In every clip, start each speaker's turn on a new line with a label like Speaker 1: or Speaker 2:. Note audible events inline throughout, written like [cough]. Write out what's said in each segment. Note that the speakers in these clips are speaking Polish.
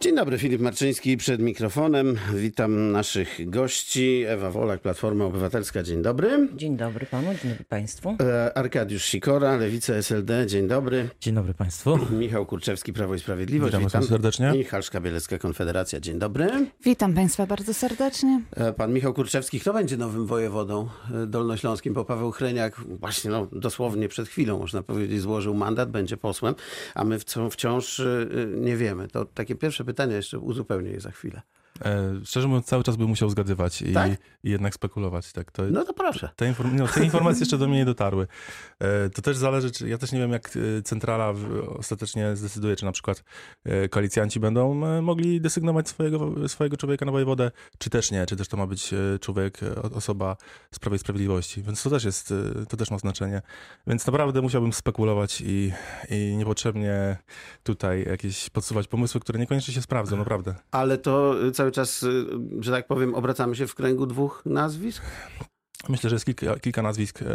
Speaker 1: Dzień dobry, Filip Marczyński przed mikrofonem. Witam naszych gości. Ewa Wolak, Platforma Obywatelska. Dzień dobry.
Speaker 2: Dzień dobry panu, dzień dobry państwu.
Speaker 1: E, Arkadiusz Sikora, Lewica SLD. Dzień dobry.
Speaker 3: Dzień dobry Państwu.
Speaker 1: Michał Kurczewski, Prawo i Sprawiedliwość.
Speaker 4: Witam Witam serdecznie.
Speaker 1: I Halszka Bielecka, Konfederacja. Dzień dobry.
Speaker 5: Witam Państwa bardzo serdecznie.
Speaker 1: E, Pan Michał Kurczewski, kto będzie nowym wojewodą e, dolnośląskim? Bo Paweł Chreniak właśnie no, dosłownie przed chwilą, można powiedzieć, złożył mandat, będzie posłem, a my wc- wciąż nie wiemy. To takie pierwsze pytanie, jeszcze uzupełnię je za chwilę.
Speaker 4: E, szczerze mówiąc, cały czas bym musiał zgadywać i,
Speaker 1: Tak?
Speaker 4: i jednak spekulować. Tak, to,
Speaker 1: No to proszę.
Speaker 4: te, inform- no, te informacje jeszcze do mnie nie dotarły. E, to też zależy, czy ja też nie wiem, jak e, centrala ostatecznie zdecyduje, czy na przykład koalicjanci będą mogli desygnować swojego, swojego człowieka na wojewodę, czy też nie, czy też to ma być człowiek, osoba z Prawa i Sprawiedliwości. Więc to też jest, to też ma znaczenie. Więc naprawdę musiałbym spekulować i, i niepotrzebnie tutaj jakieś podsuwać pomysły, które niekoniecznie się sprawdzą, naprawdę.
Speaker 1: Ale to y, cały czas, y, że tak powiem, obracamy się w kręgu dwóch nazwisk?
Speaker 4: Myślę, że jest kilka, kilka nazwisk, e,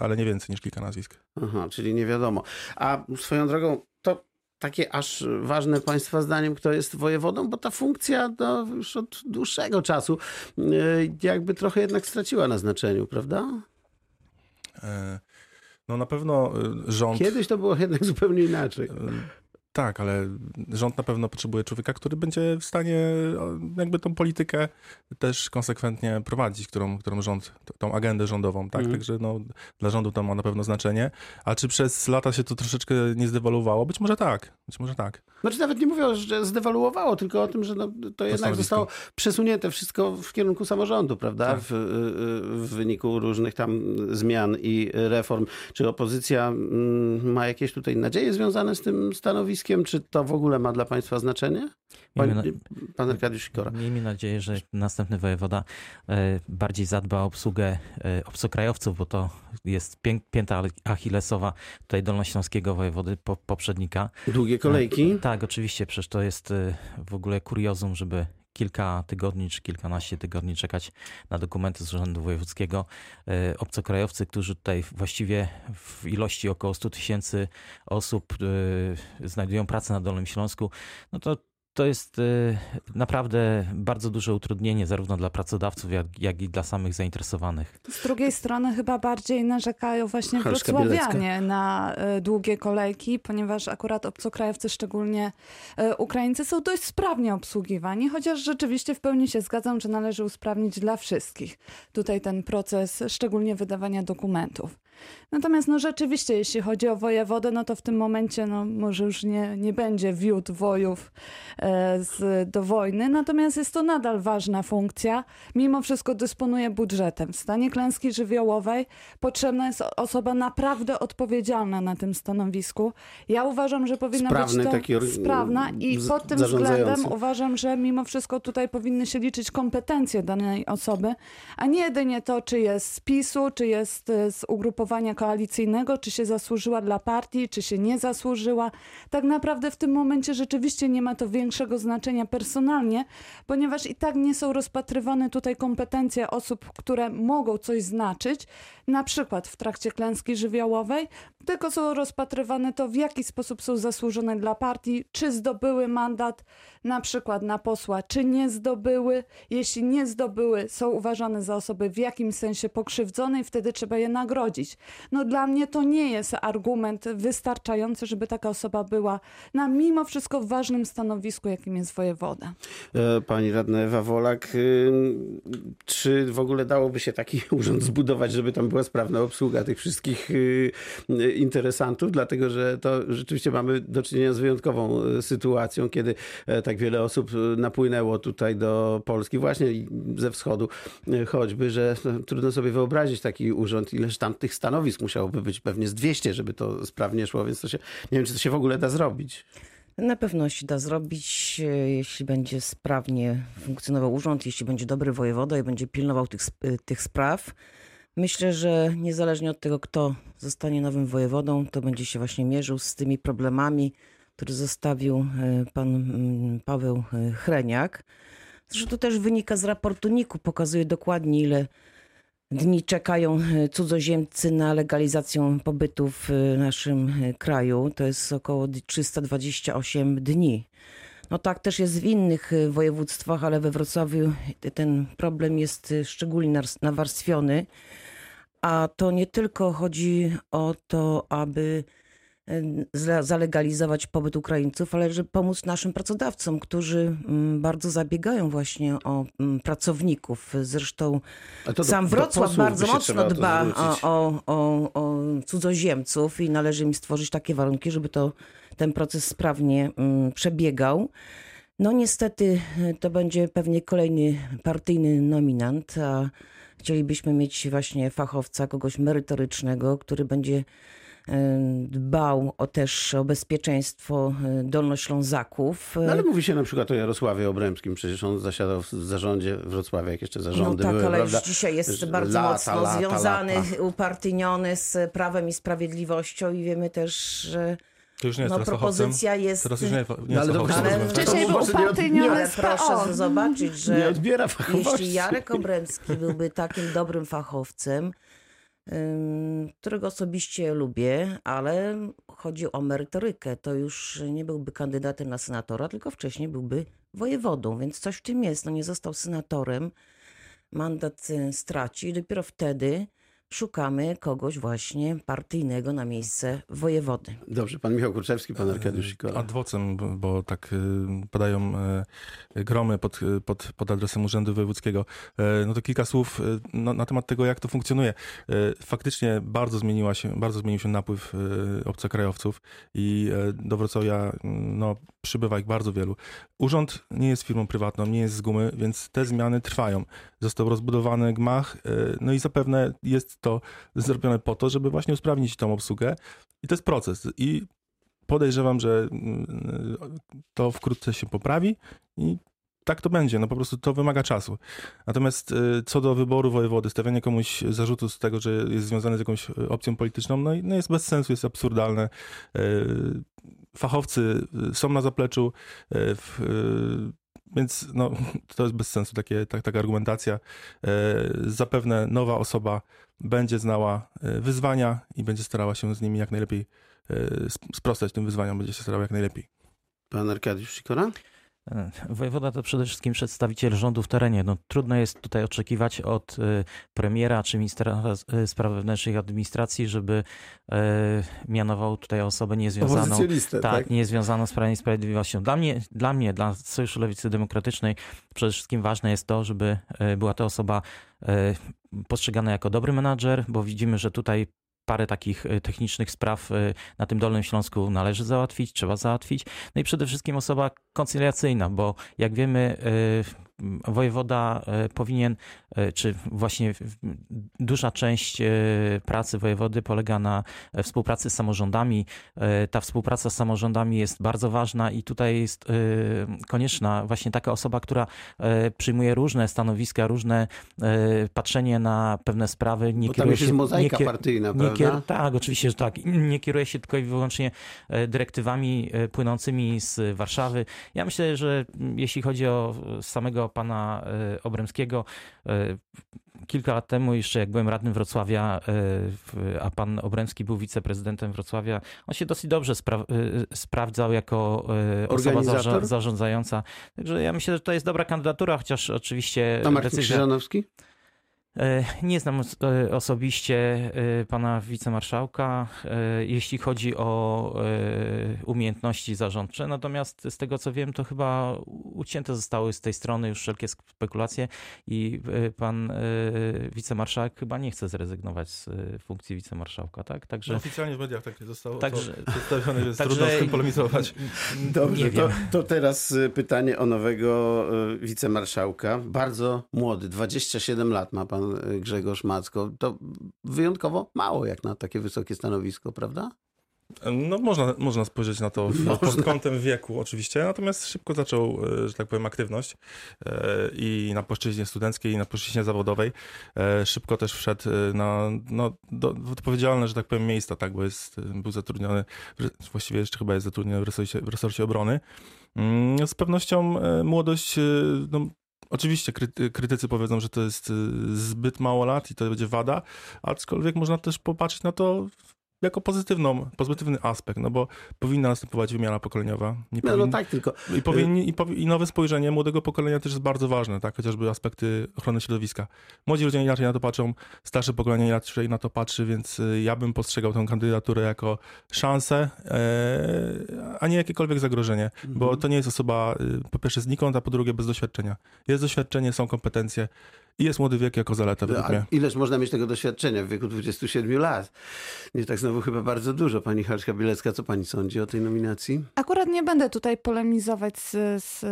Speaker 4: ale nie więcej niż kilka nazwisk.
Speaker 1: Aha, czyli nie wiadomo. A swoją drogą, to takie aż ważne Państwa zdaniem, kto jest wojewodą, bo ta funkcja no, już od dłuższego czasu y, jakby trochę jednak straciła na znaczeniu, prawda?
Speaker 4: E, No na pewno e, rząd.
Speaker 1: Kiedyś to było jednak zupełnie inaczej.
Speaker 4: Tak, ale rząd na pewno potrzebuje człowieka, który będzie w stanie jakby tą politykę też konsekwentnie prowadzić, którą, którą rząd, tą agendę rządową, tak?
Speaker 1: Mhm.
Speaker 4: Także no, dla rządu to ma na pewno znaczenie. A czy przez lata się to troszeczkę nie zdewaluowało? Być może tak, być może tak.
Speaker 1: Znaczy nawet nie mówię, że zdewaluowało, tylko o tym, że no, to jednak
Speaker 4: stanowisko.
Speaker 1: zostało przesunięte wszystko w kierunku samorządu, prawda?
Speaker 4: Tak.
Speaker 1: W, y, w wyniku różnych tam zmian i reform. Czy opozycja mm, ma jakieś tutaj nadzieje związane z tym stanowiskiem? Czy to w ogóle ma dla państwa znaczenie? Pan,
Speaker 3: Miejmy,
Speaker 1: pan Arkadiusz Sikora.
Speaker 3: na, miejmy nadzieję, że następny wojewoda e, bardziej zadba o obsługę e, obcokrajowców, bo to jest pię, pięta achillesowa tutaj dolnośląskiego wojewody po, poprzednika.
Speaker 1: Długie kolejki.
Speaker 3: Tak, oczywiście, przecież to jest e, w ogóle kuriozum, żeby kilka tygodni czy kilkanaście tygodni czekać na dokumenty z Urzędu Wojewódzkiego. E, Obcokrajowcy, którzy tutaj właściwie w ilości około 100 tysięcy osób e, znajdują pracę na Dolnym Śląsku, no to to jest e, naprawdę bardzo duże utrudnienie zarówno dla pracodawców, jak, jak i dla samych zainteresowanych.
Speaker 5: Z drugiej strony chyba bardziej narzekają właśnie
Speaker 1: Halszka
Speaker 5: wrocławianie na e, długie kolejki, ponieważ akurat obcokrajowcy, szczególnie e, Ukraińcy, są dość sprawnie obsługiwani, chociaż rzeczywiście w pełni się zgadzam, że należy usprawnić dla wszystkich tutaj ten proces, szczególnie wydawania dokumentów. Natomiast no rzeczywiście, jeśli chodzi o wojewodę, no to w tym momencie no, może już nie, nie będzie wiód wojów e, z, do wojny, natomiast jest to nadal ważna funkcja. Mimo wszystko dysponuje budżetem. W stanie klęski żywiołowej potrzebna jest osoba naprawdę odpowiedzialna na tym stanowisku. Ja uważam, że powinna
Speaker 1: Sprawny
Speaker 5: być to
Speaker 1: taki
Speaker 5: sprawna i pod tym względem uważam, że mimo wszystko tutaj powinny się liczyć kompetencje danej osoby, a nie jedynie to, czy jest z PiSu, czy jest e, z ugrupowania koalicyjnego, czy się zasłużyła dla partii, czy się nie zasłużyła. Tak naprawdę w tym momencie rzeczywiście nie ma to większego znaczenia personalnie, ponieważ i tak nie są rozpatrywane tutaj kompetencje osób, które mogą coś znaczyć, na przykład w trakcie klęski żywiołowej, tylko są rozpatrywane to, w jaki sposób są zasłużone dla partii, czy zdobyły mandat na przykład na posła, czy nie zdobyły. Jeśli nie zdobyły, są uważane za osoby w jakimś sensie pokrzywdzone i wtedy trzeba je nagrodzić. No dla mnie to nie jest argument wystarczający, żeby taka osoba była na mimo wszystko ważnym stanowisku, jakim jest wojewoda.
Speaker 1: E, Pani radna Ewa Wolak, y, czy w ogóle dałoby się taki [laughs] urząd zbudować, żeby tam była sprawna obsługa tych wszystkich y, y, interesantów? Dlatego, że to rzeczywiście mamy do czynienia z wyjątkową sytuacją, kiedy e, tak wiele osób napłynęło tutaj do Polski właśnie ze wschodu choćby, że no, trudno sobie wyobrazić taki urząd, ileż tam tych stanowisk musiałoby być, pewnie z 200, żeby to sprawnie szło, więc to się, nie wiem, czy to się w ogóle da zrobić.
Speaker 2: Na pewno się da zrobić, e, jeśli będzie sprawnie funkcjonował urząd, jeśli będzie dobry wojewoda i będzie pilnował tych, e, tych spraw. Myślę, że niezależnie od tego, kto zostanie nowym wojewodą, to będzie się właśnie mierzył z tymi problemami, które zostawił e, pan mm, Paweł Chreniak. Zresztą to też wynika z raportu NIK-u, pokazuje dokładnie, ile dni czekają e, cudzoziemcy na legalizację pobytu w e, naszym e, kraju. To jest około 328 dni. No tak też jest w innych województwach, ale we Wrocławiu ten problem jest szczególnie nawarstwiony. A to nie tylko chodzi o to, aby zalegalizować pobyt Ukraińców, ale żeby pomóc naszym pracodawcom, którzy mm, bardzo zabiegają właśnie o mm, pracowników. Zresztą
Speaker 1: do-
Speaker 2: sam Wrocław bardzo mocno dba o, o, o, o cudzoziemców i należy im stworzyć takie warunki, żeby to, ten proces sprawnie mm, przebiegał. No niestety y, to będzie pewnie kolejny partyjny nominant, a chcielibyśmy mieć właśnie fachowca, kogoś merytorycznego, który będzie y, dbał o też o bezpieczeństwo y, Dolnoślązaków.
Speaker 1: No, ale mówi się na przykład o Jarosławie Obremskim, przecież on zasiadał w zarządzie Wrocławia, jak jeszcze zarządy
Speaker 2: no tak,
Speaker 1: były,
Speaker 2: ale
Speaker 1: prawda?
Speaker 2: już dzisiaj jest bardzo
Speaker 1: lata,
Speaker 2: mocno
Speaker 1: lata,
Speaker 2: związany,
Speaker 1: lata.
Speaker 2: upartyjniony z Prawem i Sprawiedliwością i wiemy też, że
Speaker 4: To już nie jest
Speaker 2: no, propozycja jest...
Speaker 4: Teraz już nie, nie
Speaker 1: No,
Speaker 4: jest
Speaker 1: ale dobrze,
Speaker 2: Ale
Speaker 4: rozumiem.
Speaker 5: wcześniej
Speaker 1: to
Speaker 5: był upartyjniony
Speaker 2: Ale
Speaker 5: z
Speaker 2: proszę zobaczyć,
Speaker 1: Nie
Speaker 2: że jeśli Jarek Obremski byłby takim dobrym fachowcem, którego osobiście lubię, ale chodzi o merytorykę, to już nie byłby kandydatem na senatora, tylko wcześniej byłby wojewodą, więc coś w tym jest. No nie został senatorem, mandat y, straci i dopiero wtedy szukamy kogoś właśnie partyjnego na miejsce wojewody.
Speaker 1: Dobrze, pan Michał Kurczewski, pan Arkadiusz Sikola.
Speaker 4: Adwocem, bo- tak y, padają y, gromy pod, pod, pod adresem Urzędu Wojewódzkiego. No to kilka słów na, na temat tego, jak to funkcjonuje. Faktycznie bardzo, zmieniła się, bardzo zmienił się napływ obcokrajowców i do Wrocławia y, no, przybywa ich bardzo wielu. Urząd nie jest firmą prywatną, nie jest z gumy, więc te zmiany trwają. Został rozbudowany gmach, y, no i zapewne jest to zrobione po to, żeby właśnie usprawnić tą obsługę. I to jest proces. I podejrzewam, że mm, to wkrótce się poprawi i tak to będzie. No po prostu to wymaga czasu. Natomiast y, co do wyboru wojewody, stawianie komuś zarzutu z tego, że jest związany z jakąś opcją polityczną, no, no jest bez sensu, jest absurdalne. Fachowcy są na zapleczu, w, więc no, to jest bez sensu takie, tak, taka argumentacja. Y, Zapewne nowa osoba będzie znała y, wyzwania i będzie starała się z nimi jak najlepiej sp- sprostać tym wyzwaniom, będzie się starał jak najlepiej.
Speaker 1: Pan Arkadiusz Sikora?
Speaker 3: E, Wojewoda to przede wszystkim przedstawiciel rządu w terenie. No, trudno jest tutaj oczekiwać od e, premiera czy ministra e, spraw wewnętrznych i administracji, żeby mianował tutaj osobę niezwiązaną tak,
Speaker 1: tak?
Speaker 3: nie jest związana z Prawem i Sprawiedliwością. Dla mnie, dla mnie, dla Sojuszu Lewicy Demokratycznej przede wszystkim ważne jest to, żeby była to osoba postrzegana jako dobry menadżer, bo widzimy, że tutaj parę takich e, technicznych spraw e, na tym Dolnym Śląsku należy załatwić, trzeba załatwić. No i przede wszystkim osoba koncyliacyjna, bo jak wiemy, e, wojewoda e, powinien, e, czy właśnie duża część e, pracy wojewody polega na współpracy z samorządami. Ta współpraca z samorządami jest bardzo ważna i tutaj jest konieczna właśnie taka osoba, która przyjmuje różne stanowiska, różne patrzenie na pewne sprawy. Nie
Speaker 1: Bo
Speaker 3: kieruje
Speaker 1: jest mozaika
Speaker 3: nie
Speaker 1: partyjna,
Speaker 3: nie
Speaker 1: prawda?
Speaker 3: tak, oczywiście, że tak. Nie kieruje się tylko i wyłącznie dyrektywami płynącymi z Warszawy. Ja myślę, że jeśli chodzi o e, pana e, Obremskiego, e, kilka lat temu, jeszcze jak byłem radnym Wrocławia, w- a pan Obremski był wiceprezydentem Wrocławia, on się dosyć dobrze spra- sprawdzał jako osoba zarza- zarządzająca. Także ja myślę, że to jest dobra kandydatura, chociaż oczywiście
Speaker 1: A Marcin
Speaker 3: decyzja...
Speaker 1: Krzyżanowski?
Speaker 3: E, Nie znam e, osobiście e, pana wicemarszałka, jeśli chodzi o umiejętności zarządcze. Natomiast z tego co wiem, to chyba ucięte zostały z tej strony już wszelkie spekulacje i pan wicemarszałek chyba nie chce zrezygnować z funkcji wicemarszałka, tak? Także.
Speaker 4: No, oficjalnie w mediach tak nie zostało
Speaker 3: Także-
Speaker 4: przedstawione, więc
Speaker 3: także-
Speaker 4: trudno z tym polemizować. [laughs]
Speaker 1: Dobrze,
Speaker 3: nie
Speaker 1: to,
Speaker 3: wiem.
Speaker 1: to teraz pytanie o nowego wicemarszałka. Bardzo młody, 27 lat ma pan y, Grzegorz Macko. To wyjątkowo mało jak na takie wysokie stanowisko, prawda?
Speaker 4: No można, można spojrzeć na to w- pod kątem wieku oczywiście, natomiast szybko zaczął, e, że tak powiem, aktywność e, i na płaszczyźnie studenckiej, i na płaszczyźnie zawodowej. Szybko też wszedł na no, do, odpowiedzialne, że tak powiem, miejsca, tak, bo jest, był zatrudniony, właściwie jeszcze chyba jest zatrudniony w resorcie, w resorcie obrony. Mm, Z pewnością młodość, no, Oczywiście kryty, krytycy powiedzą, że to jest e, zbyt mało lat i to będzie wada, aczkolwiek można też popatrzeć na to jako pozytywną, pozytywny aspekt, no bo powinna następować wymiana pokoleniowa. Nie
Speaker 1: No, no
Speaker 4: powin-
Speaker 1: tak, tylko
Speaker 4: I, powinni, i, powi- I nowe spojrzenie młodego pokolenia też jest bardzo ważne, tak? chociażby aspekty ochrony środowiska. Młodzi ludzie inaczej na to patrzą, starsze pokolenie inaczej na to patrzy, więc y, ja bym postrzegał tę kandydaturę jako szansę, e, a nie jakiekolwiek zagrożenie, bo
Speaker 1: Mhm.
Speaker 4: to nie jest osoba y, po pierwsze znikąd, a po drugie bez doświadczenia. Jest doświadczenie, są kompetencje i jest młody wiek jako zaleta według
Speaker 1: A
Speaker 4: mnie.
Speaker 1: ileż można mieć tego doświadczenia w wieku 27 lat? Nie tak znowu chyba bardzo dużo. Pani Halszka Bielecka, co pani sądzi o tej nominacji?
Speaker 5: Akurat nie będę tutaj polemizować z, z,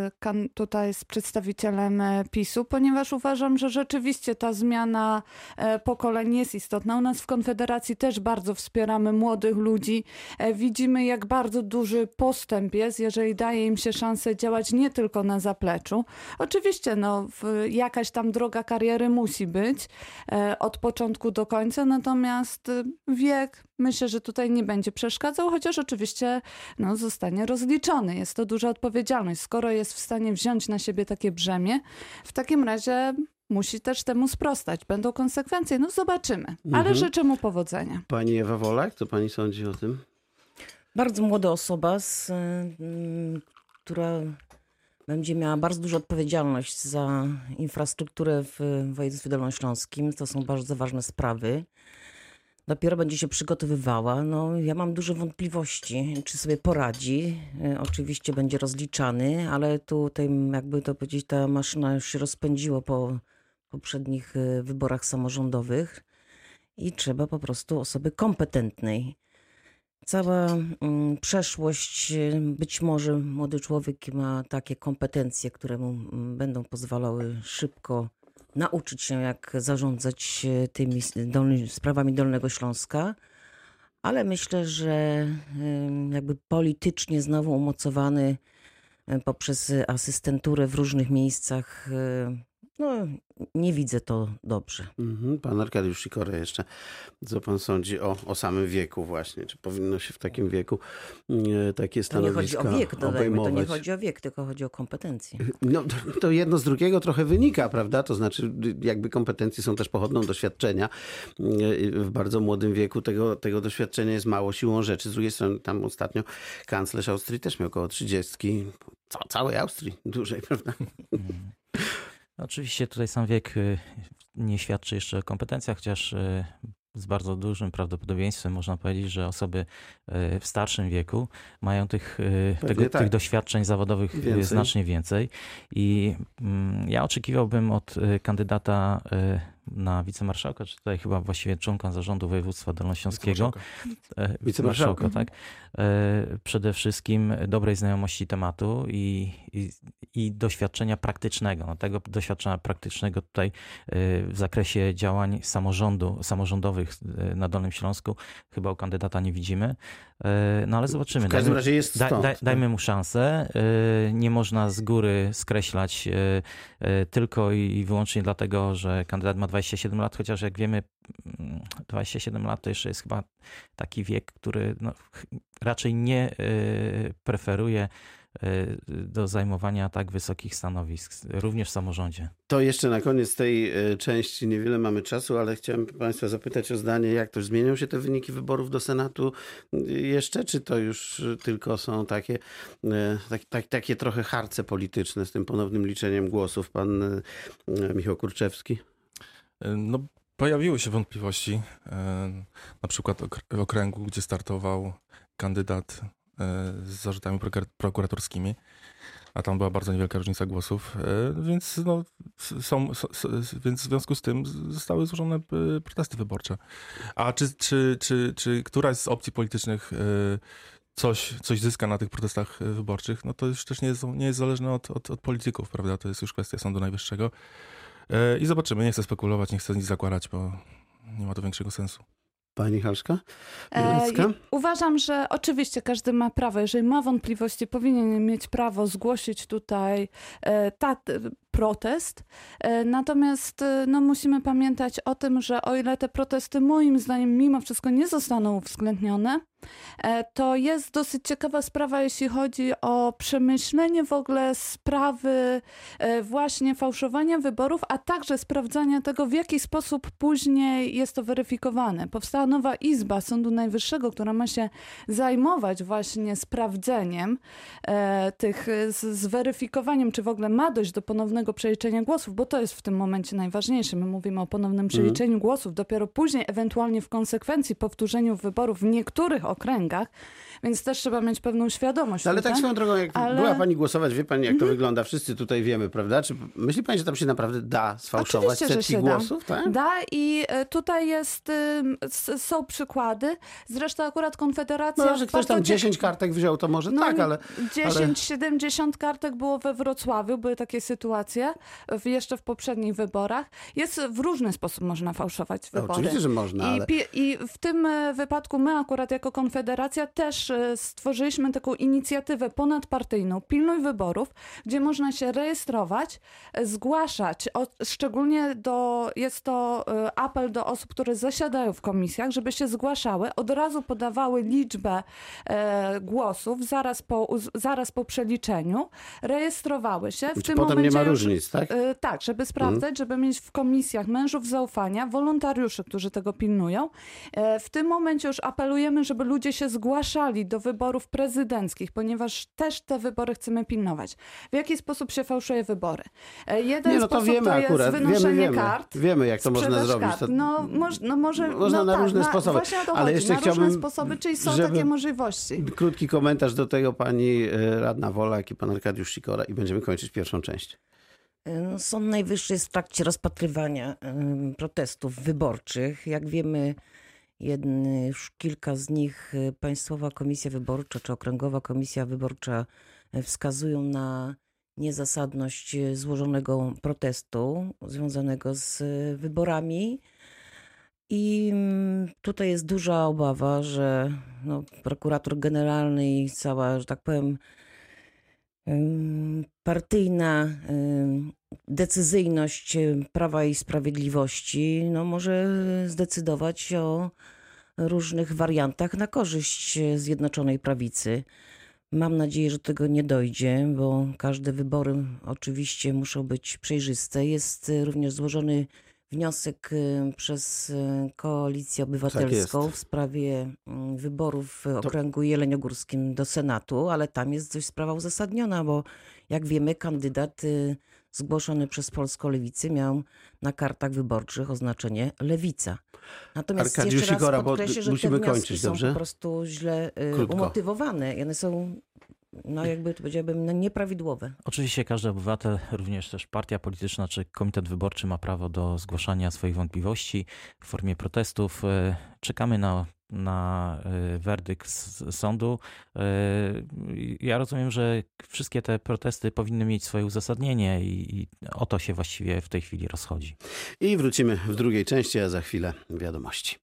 Speaker 5: tutaj z przedstawicielem e, PiSu, ponieważ uważam, że rzeczywiście ta zmiana e, pokoleń jest istotna. U nas w Konfederacji też bardzo wspieramy młodych ludzi. E, Widzimy, jak bardzo duży postęp jest, jeżeli daje im się szansę działać nie tylko na zapleczu. Oczywiście, no, w, jakaś tam droga kariery musi być e, od początku do końca, natomiast e, wiek myślę, że tutaj nie będzie przeszkadzał, chociaż oczywiście no, zostanie rozliczony. Jest to duża odpowiedzialność. Skoro jest w stanie wziąć na siebie takie brzemię, w takim razie musi też temu sprostać. Będą konsekwencje, no zobaczymy. Ale
Speaker 1: Mhm.
Speaker 5: życzę mu powodzenia.
Speaker 1: Pani Ewa Wolak, co pani sądzi o tym?
Speaker 2: Bardzo młoda osoba, z, mm, która będzie miała bardzo dużą odpowiedzialność za infrastrukturę w województwie dolnośląskim. To są bardzo ważne sprawy. Dopiero będzie się przygotowywała. No, ja mam duże wątpliwości, czy sobie poradzi. E, Oczywiście będzie rozliczany, ale tutaj, jakby to powiedzieć, ta maszyna już się rozpędziła po poprzednich e, wyborach samorządowych i trzeba po prostu osoby kompetentnej cała mm, przeszłość, y, być może młody człowiek ma takie kompetencje, które mu mm, będą pozwalały szybko nauczyć się, jak zarządzać y, tymi dolny, sprawami Dolnego Śląska. Ale myślę, że y, jakby politycznie znowu umocowany poprzez asystenturę w różnych miejscach, no nie widzę to dobrze.
Speaker 1: Mhm. Pan Arkadiusz Sikora jeszcze. Co pan sądzi o, o samym wieku właśnie? Czy powinno się w takim wieku e, takie
Speaker 2: To nie chodzi o wiek, dodajmy, to
Speaker 1: obejmować?
Speaker 2: nie chodzi o wiek, tylko chodzi o kompetencje.
Speaker 1: No, to- jedno z drugiego trochę wynika, prawda? To znaczy, jakby kompetencje są też pochodną doświadczenia. Yy, W bardzo młodym wieku tego, tego doświadczenia jest mało siłą rzeczy. Z drugiej strony, tam ostatnio kanclerz Austrii też miał około 30. Ca- całej Austrii dużej, [laughs] prawda?
Speaker 3: Oczywiście tutaj sam wiek y, nie świadczy jeszcze o kompetencjach, chociaż y, z bardzo dużym prawdopodobieństwem można powiedzieć, że osoby y, w starszym wieku mają tych, tego,
Speaker 1: tak.
Speaker 3: tych doświadczeń zawodowych
Speaker 1: Więcej.
Speaker 3: znacznie więcej. I mm, ja oczekiwałbym od kandydata na wicemarszałka, czy tutaj chyba właściwie członka zarządu województwa dolnośląskiego,
Speaker 1: Wicemarszałka.
Speaker 3: wicemarszałka, tak. E, Przede wszystkim dobrej znajomości tematu i, i, i doświadczenia praktycznego. No, tego doświadczenia praktycznego tutaj e, w zakresie działań samorządu, samorządowych e, na Dolnym Śląsku chyba u kandydata nie widzimy. No ale zobaczymy.
Speaker 1: W każdym
Speaker 3: Dajmy-
Speaker 1: razie jest
Speaker 3: Daj,
Speaker 1: stąd.
Speaker 3: daj, dajmy mu szansę. Nie można z góry skreślać tylko i wyłącznie dlatego, że kandydat ma 27 lat, chociaż jak wiemy, mm, 27 lat to jeszcze jest chyba taki wiek, który no, raczej nie e, preferuje e, do zajmowania tak wysokich stanowisk, również w samorządzie.
Speaker 1: To jeszcze na koniec tej e, części niewiele mamy czasu, ale chciałem Państwa zapytać o zdanie, jak to zmienią się te wyniki wyborów do Senatu jeszcze, czy to już tylko są takie, tak, tak, takie trochę harce polityczne z tym ponownym liczeniem głosów? Pan Michał Kurczewski.
Speaker 4: No, pojawiły się wątpliwości. Na przykład okręgu, gdzie startował kandydat e, z zarzutami prokura- prokuratorskimi, a tam była bardzo niewielka różnica głosów, e, więc, no, są, więc w związku z tym zostały złożone e, protesty wyborcze. A czy, czy, czy, czy któraś z opcji politycznych coś, coś zyska na tych protestach wyborczych, no to już też nie jest, nie jest zależne od, od, od polityków, prawda? To jest już kwestia Sądu Najwyższego. I zobaczymy, nie chcę spekulować, nie chcę nic zakładać, bo nie ma to większego sensu.
Speaker 1: Pani Halszka?
Speaker 5: E, uważam, że oczywiście każdy ma prawo, jeżeli ma wątpliwości, powinien mieć prawo zgłosić tutaj e, ta, protest. E, natomiast e, no, musimy pamiętać o tym, że o ile te protesty moim zdaniem mimo wszystko nie zostaną uwzględnione, e, to jest dosyć ciekawa sprawa, jeśli chodzi o przemyślenie w ogóle sprawy właśnie fałszowania wyborów, a także sprawdzania tego, w jaki sposób później jest to weryfikowane. Powstała nowa izba Sądu Najwyższego, która ma się zajmować właśnie sprawdzeniem tych, z weryfikowaniem, czy w ogóle ma dojść do ponownego przeliczenia głosów, bo to jest w tym momencie najważniejsze. My mówimy o ponownym przeliczeniu głosów, dopiero później ewentualnie w konsekwencji powtórzeniu wyborów w niektórych okręgach, więc też trzeba mieć pewną świadomość.
Speaker 1: No, ale tak swoją drogą, jak
Speaker 5: Ale-
Speaker 1: była pani głosować, wie pani, jak to wygląda. Wszyscy tutaj wiemy, prawda? Czy myśli pani, że tam się naprawdę da sfałszować
Speaker 5: Oczywiście, że
Speaker 1: setki
Speaker 5: się da.
Speaker 1: głosów? Tak?
Speaker 5: Da i e, tutaj jest, są przykłady. Zresztą akurat Konfederacja...
Speaker 1: No, że ktoś tam
Speaker 5: ciek-
Speaker 1: 10 kartek wziął, to może
Speaker 5: No,
Speaker 1: tak, ale
Speaker 5: 10-70 kartek było we Wrocławiu, były takie sytuacje w, jeszcze w poprzednich wyborach. Jest w różny sposób można fałszować
Speaker 1: No,
Speaker 5: wybory.
Speaker 1: oczywiście, że można,
Speaker 5: I,
Speaker 1: ale-
Speaker 5: I w tym e, wypadku my akurat jako Konfederacja też e, stworzyliśmy taką inicjatywę ponadpartyjną Pilnuj Wyborów, gdzie można się rejestrować, e, zgłaszać, o, szczególnie do, jest to e, apel do osób, które zasiadają w komisjach, żeby się zgłaszały, od razu podawały liczbę e, głosów zaraz po, zaraz po przeliczeniu, rejestrowały się. W
Speaker 1: Czy
Speaker 5: tym
Speaker 1: potem nie
Speaker 5: momencie
Speaker 1: ma
Speaker 5: już-
Speaker 1: różnic, tak?
Speaker 5: Y, Tak, żeby sprawdzać, żeby mieć w komisjach mężów zaufania, wolontariuszy, którzy tego pilnują. E, W tym momencie już apelujemy, żeby ludzie się zgłaszali do wyborów prezydenckich, ponieważ też te wybory chcemy pilnować. W jaki sposób się fałszuje wybory? E, Jeden
Speaker 1: Nie, no to
Speaker 5: sposób
Speaker 1: wiemy
Speaker 5: to jest
Speaker 1: akurat,
Speaker 5: wynoszenie
Speaker 1: wiemy, wiemy.
Speaker 5: kart.
Speaker 1: Wiemy, jak to można zrobić.
Speaker 5: Kart.
Speaker 1: To-
Speaker 5: No, moż, no może
Speaker 1: Można
Speaker 5: no
Speaker 1: na
Speaker 5: tak,
Speaker 1: różne sposoby.
Speaker 5: Właśnie o to
Speaker 1: Ale
Speaker 5: chodzi,
Speaker 1: jeszcze
Speaker 5: na różne
Speaker 1: chciałbym,
Speaker 5: sposoody, czyli są
Speaker 1: żeby-
Speaker 5: takie możliwości.
Speaker 1: Krótki komentarz do tego pani e, radna Wolak i pan Arkadiusz Sikora i będziemy kończyć pierwszą część.
Speaker 2: No, Sąd Najwyższy jest w trakcie rozpatrywania protestów wyborczych. Jak wiemy, jedny, już kilka z nich e, Państwowa Komisja Wyborcza czy Okręgowa Komisja Wyborcza e, wskazują na niezasadność e, złożonego protestu związanego z wyborami. I mm, tutaj jest duża obawa, że no, prokurator generalny i cała, że tak powiem, em, partyjna decyzyjność Prawa i Sprawiedliwości no, może zdecydować o różnych wariantach na korzyść e, Zjednoczonej Prawicy. Mam nadzieję, że do tego nie dojdzie, bo każde wybory oczywiście muszą być przejrzyste. Jest e, również złożony wniosek e, przez Koalicję Obywatelską
Speaker 1: jest.
Speaker 2: w sprawie mm, wyborów w okręgu jeleniogórskim do Senatu, ale tam jest dość sprawa uzasadniona, bo jak wiemy, kandydat zgłoszony przez Polską Lewicę miał na kartach wyborczych oznaczenie Lewica. Natomiast
Speaker 1: Arkadiusz
Speaker 2: jeszcze raz
Speaker 1: Sikora, bo
Speaker 2: podkreślę, że
Speaker 1: musimy
Speaker 2: te wnioski
Speaker 1: kończyć,
Speaker 2: są
Speaker 1: dobrze?
Speaker 2: po prostu źle y,
Speaker 1: Krótko.
Speaker 2: umotywowane one są, no jakby to powiedziałabym, no nieprawidłowe.
Speaker 3: Oczywiście każdy obywatel, również też partia polityczna czy komitet wyborczy ma prawo do zgłaszania swoich wątpliwości w formie protestów. E, Czekamy na, na e, werdykt z sądu. E, Ja rozumiem, że wszystkie te protesty powinny mieć swoje uzasadnienie i, i o to się właściwie w tej chwili rozchodzi.
Speaker 1: I wrócimy w drugiej części, a za chwilę wiadomości.